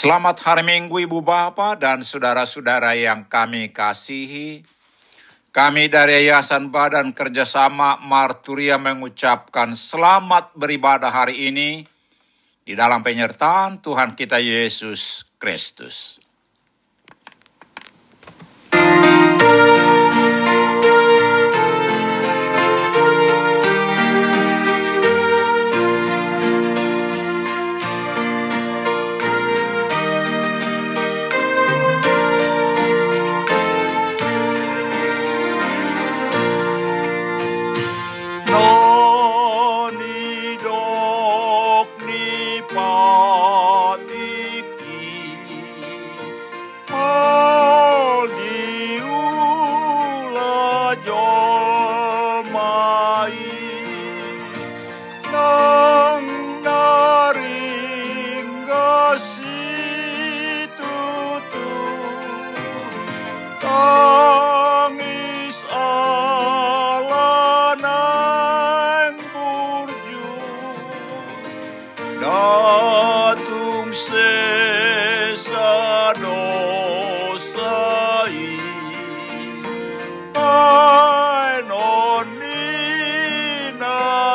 Selamat hari Minggu Ibu Bapak dan saudara-saudara yang kami kasihi. Kami dari Yayasan Badan Kerjasama Marturia mengucapkan selamat beribadah hari ini di dalam penyertaan Tuhan kita Yesus Kristus.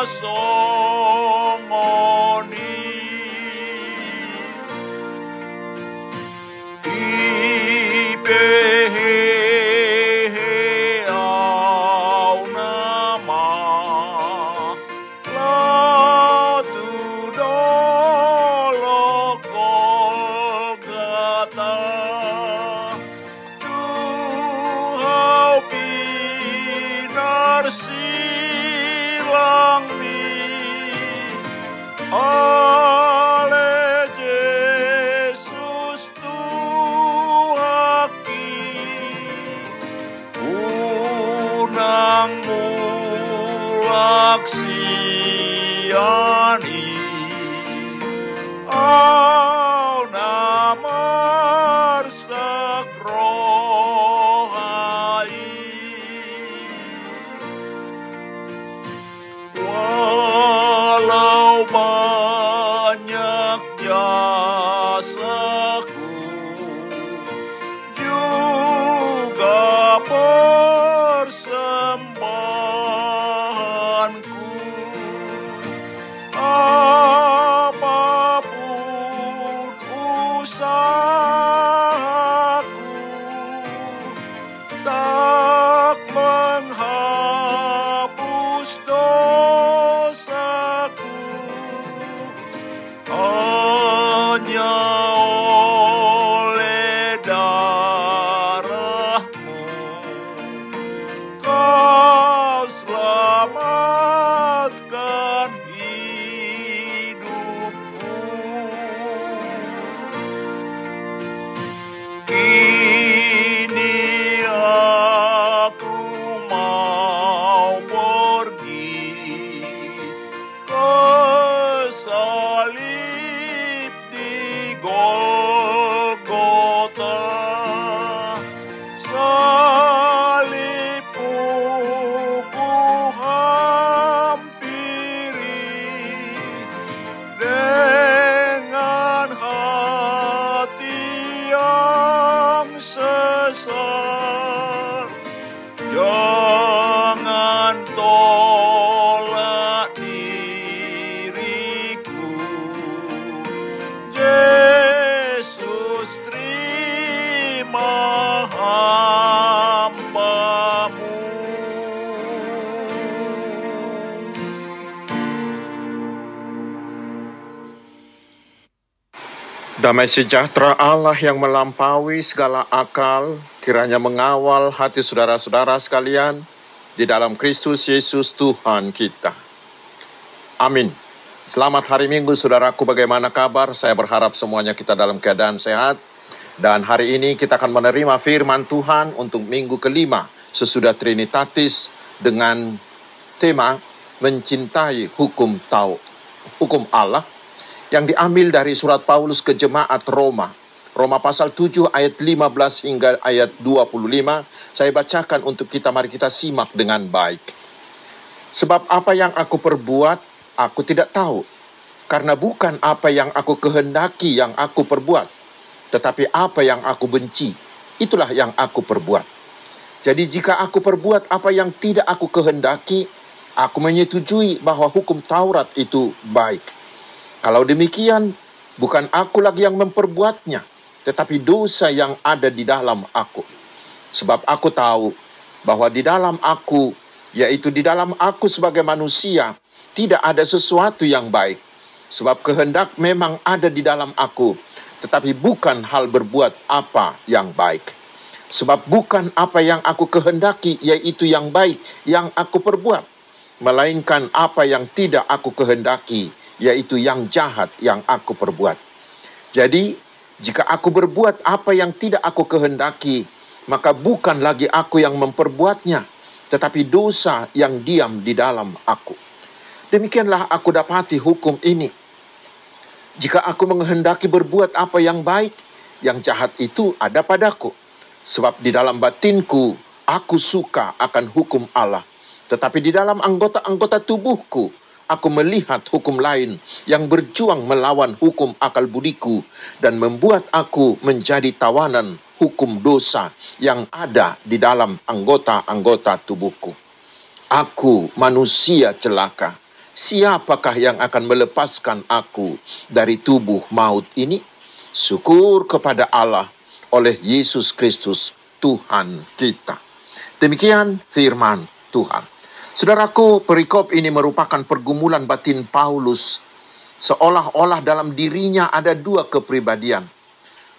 soul. Damai sejahtera Allah yang melampaui segala akal, kiranya mengawal hati saudara-saudara sekalian di dalam Kristus Yesus Tuhan kita. Amin. Selamat hari Minggu, saudaraku. Bagaimana kabar? Saya berharap semuanya kita dalam keadaan sehat. Dan hari ini kita akan menerima firman Tuhan untuk minggu kelima sesudah Trinitatis dengan tema mencintai hukum tau hukum Allah yang diambil dari surat Paulus ke jemaat Roma. Roma pasal 7 ayat 15 hingga ayat 25. Saya bacakan untuk kita, mari kita simak dengan baik. Sebab apa yang aku perbuat, aku tidak tahu. Karena bukan apa yang aku kehendaki yang aku perbuat. tetapi apa yang aku benci, itulah yang aku perbuat. Jadi jika aku perbuat apa yang tidak aku kehendaki, aku menyetujui bahwa hukum Taurat itu baik. Kalau demikian, bukan aku lagi yang memperbuatnya, tetapi dosa yang ada di dalam aku. Sebab aku tahu bahwa di dalam aku, yaitu di dalam aku sebagai manusia, tidak ada sesuatu yang baik. Sebab kehendak memang ada di dalam aku, tetapi bukan hal berbuat apa yang baik. Sebab bukan apa yang aku kehendaki, yaitu yang baik, yang aku perbuat. Melainkan apa yang tidak aku kehendaki, yaitu yang jahat yang aku perbuat. Jadi, jika aku berbuat apa yang tidak aku kehendaki, maka bukan lagi aku yang memperbuatnya, tetapi dosa yang diam di dalam aku. Demikianlah aku dapati hukum ini. Jika aku menghendaki berbuat apa yang baik, yang jahat itu ada padaku. Sebab di dalam batinku, aku suka akan hukum Allah. Tetapi di dalam anggota-anggota tubuhku, aku melihat hukum lain yang berjuang melawan hukum akal budiku dan membuat aku menjadi tawanan hukum dosa yang ada di dalam anggota-anggota tubuhku. Aku manusia celaka siapakah yang akan melepaskan aku dari tubuh maut ini? Syukur kepada Allah oleh Yesus Kristus Tuhan kita. Demikian firman Tuhan. Saudaraku, perikop ini merupakan pergumulan batin Paulus seolah-olah dalam dirinya ada dua kepribadian.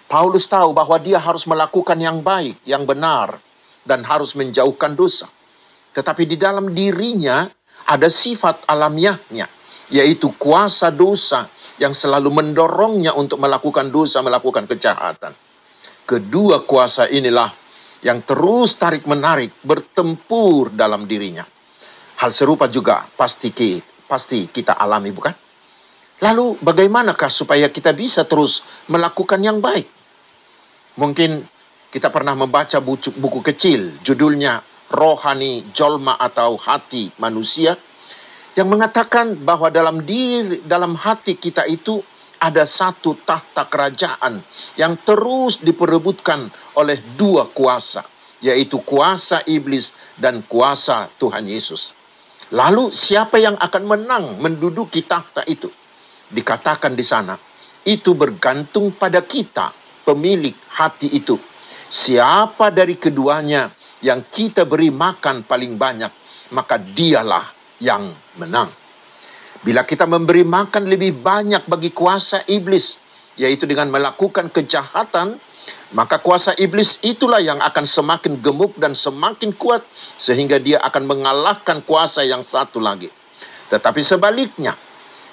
Paulus tahu bahwa dia harus melakukan yang baik, yang benar, dan harus menjauhkan dosa. Tetapi di dalam dirinya ada sifat alamiahnya, yaitu kuasa dosa yang selalu mendorongnya untuk melakukan dosa, melakukan kejahatan. Kedua kuasa inilah yang terus tarik-menarik bertempur dalam dirinya. Hal serupa juga pasti kita, pasti kita alami, bukan? Lalu bagaimanakah supaya kita bisa terus melakukan yang baik? Mungkin kita pernah membaca buku, buku kecil judulnya rohani jolma atau hati manusia yang mengatakan bahwa dalam diri dalam hati kita itu ada satu tahta kerajaan yang terus diperebutkan oleh dua kuasa yaitu kuasa iblis dan kuasa Tuhan Yesus. Lalu siapa yang akan menang menduduki tahta itu? Dikatakan di sana, itu bergantung pada kita, pemilik hati itu. Siapa dari keduanya yang kita beri makan paling banyak, maka dialah yang menang. Bila kita memberi makan lebih banyak bagi kuasa iblis, yaitu dengan melakukan kejahatan, maka kuasa iblis itulah yang akan semakin gemuk dan semakin kuat, sehingga dia akan mengalahkan kuasa yang satu lagi. Tetapi sebaliknya,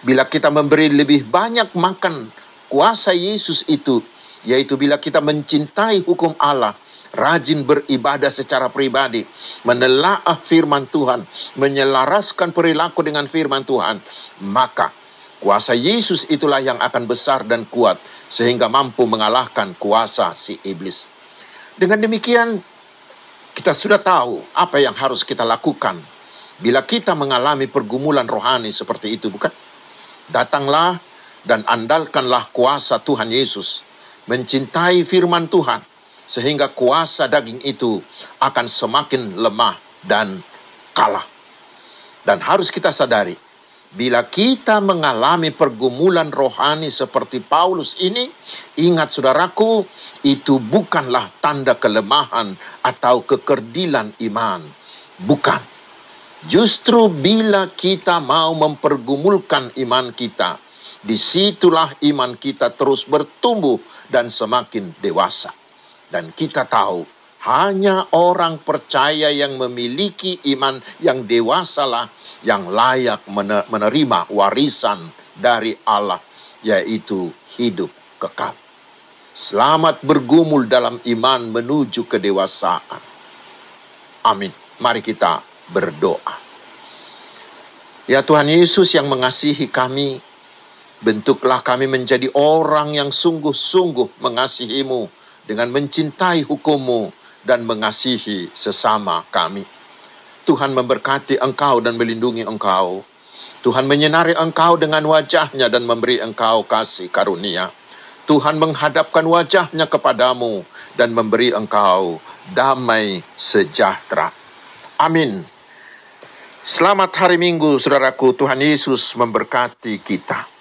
bila kita memberi lebih banyak makan kuasa Yesus itu, yaitu bila kita mencintai hukum Allah, rajin beribadah secara pribadi, menelaah firman Tuhan, menyelaraskan perilaku dengan firman Tuhan, maka kuasa Yesus itulah yang akan besar dan kuat sehingga mampu mengalahkan kuasa si iblis. Dengan demikian, kita sudah tahu apa yang harus kita lakukan bila kita mengalami pergumulan rohani seperti itu, bukan? Datanglah dan andalkanlah kuasa Tuhan Yesus, mencintai firman Tuhan, sehingga kuasa daging itu akan semakin lemah dan kalah. Dan harus kita sadari, bila kita mengalami pergumulan rohani seperti Paulus ini, ingat saudaraku, itu bukanlah tanda kelemahan atau kekerdilan iman. Bukan. Justru bila kita mau mempergumulkan iman kita, di situlah iman kita terus bertumbuh dan semakin dewasa. Dan kita tahu hanya orang percaya yang memiliki iman yang dewasalah yang layak menerima warisan dari Allah, yaitu hidup kekal. Selamat bergumul dalam iman menuju kedewasaan. Amin. Mari kita berdoa. Ya Tuhan Yesus yang mengasihi kami, bentuklah kami menjadi orang yang sungguh-sungguh mengasihimu dengan mencintai hukummu dan mengasihi sesama kami. Tuhan memberkati engkau dan melindungi engkau. Tuhan menyenari engkau dengan wajahnya dan memberi engkau kasih karunia. Tuhan menghadapkan wajahnya kepadamu dan memberi engkau damai sejahtera. Amin. Selamat hari Minggu, saudaraku. Tuhan Yesus memberkati kita.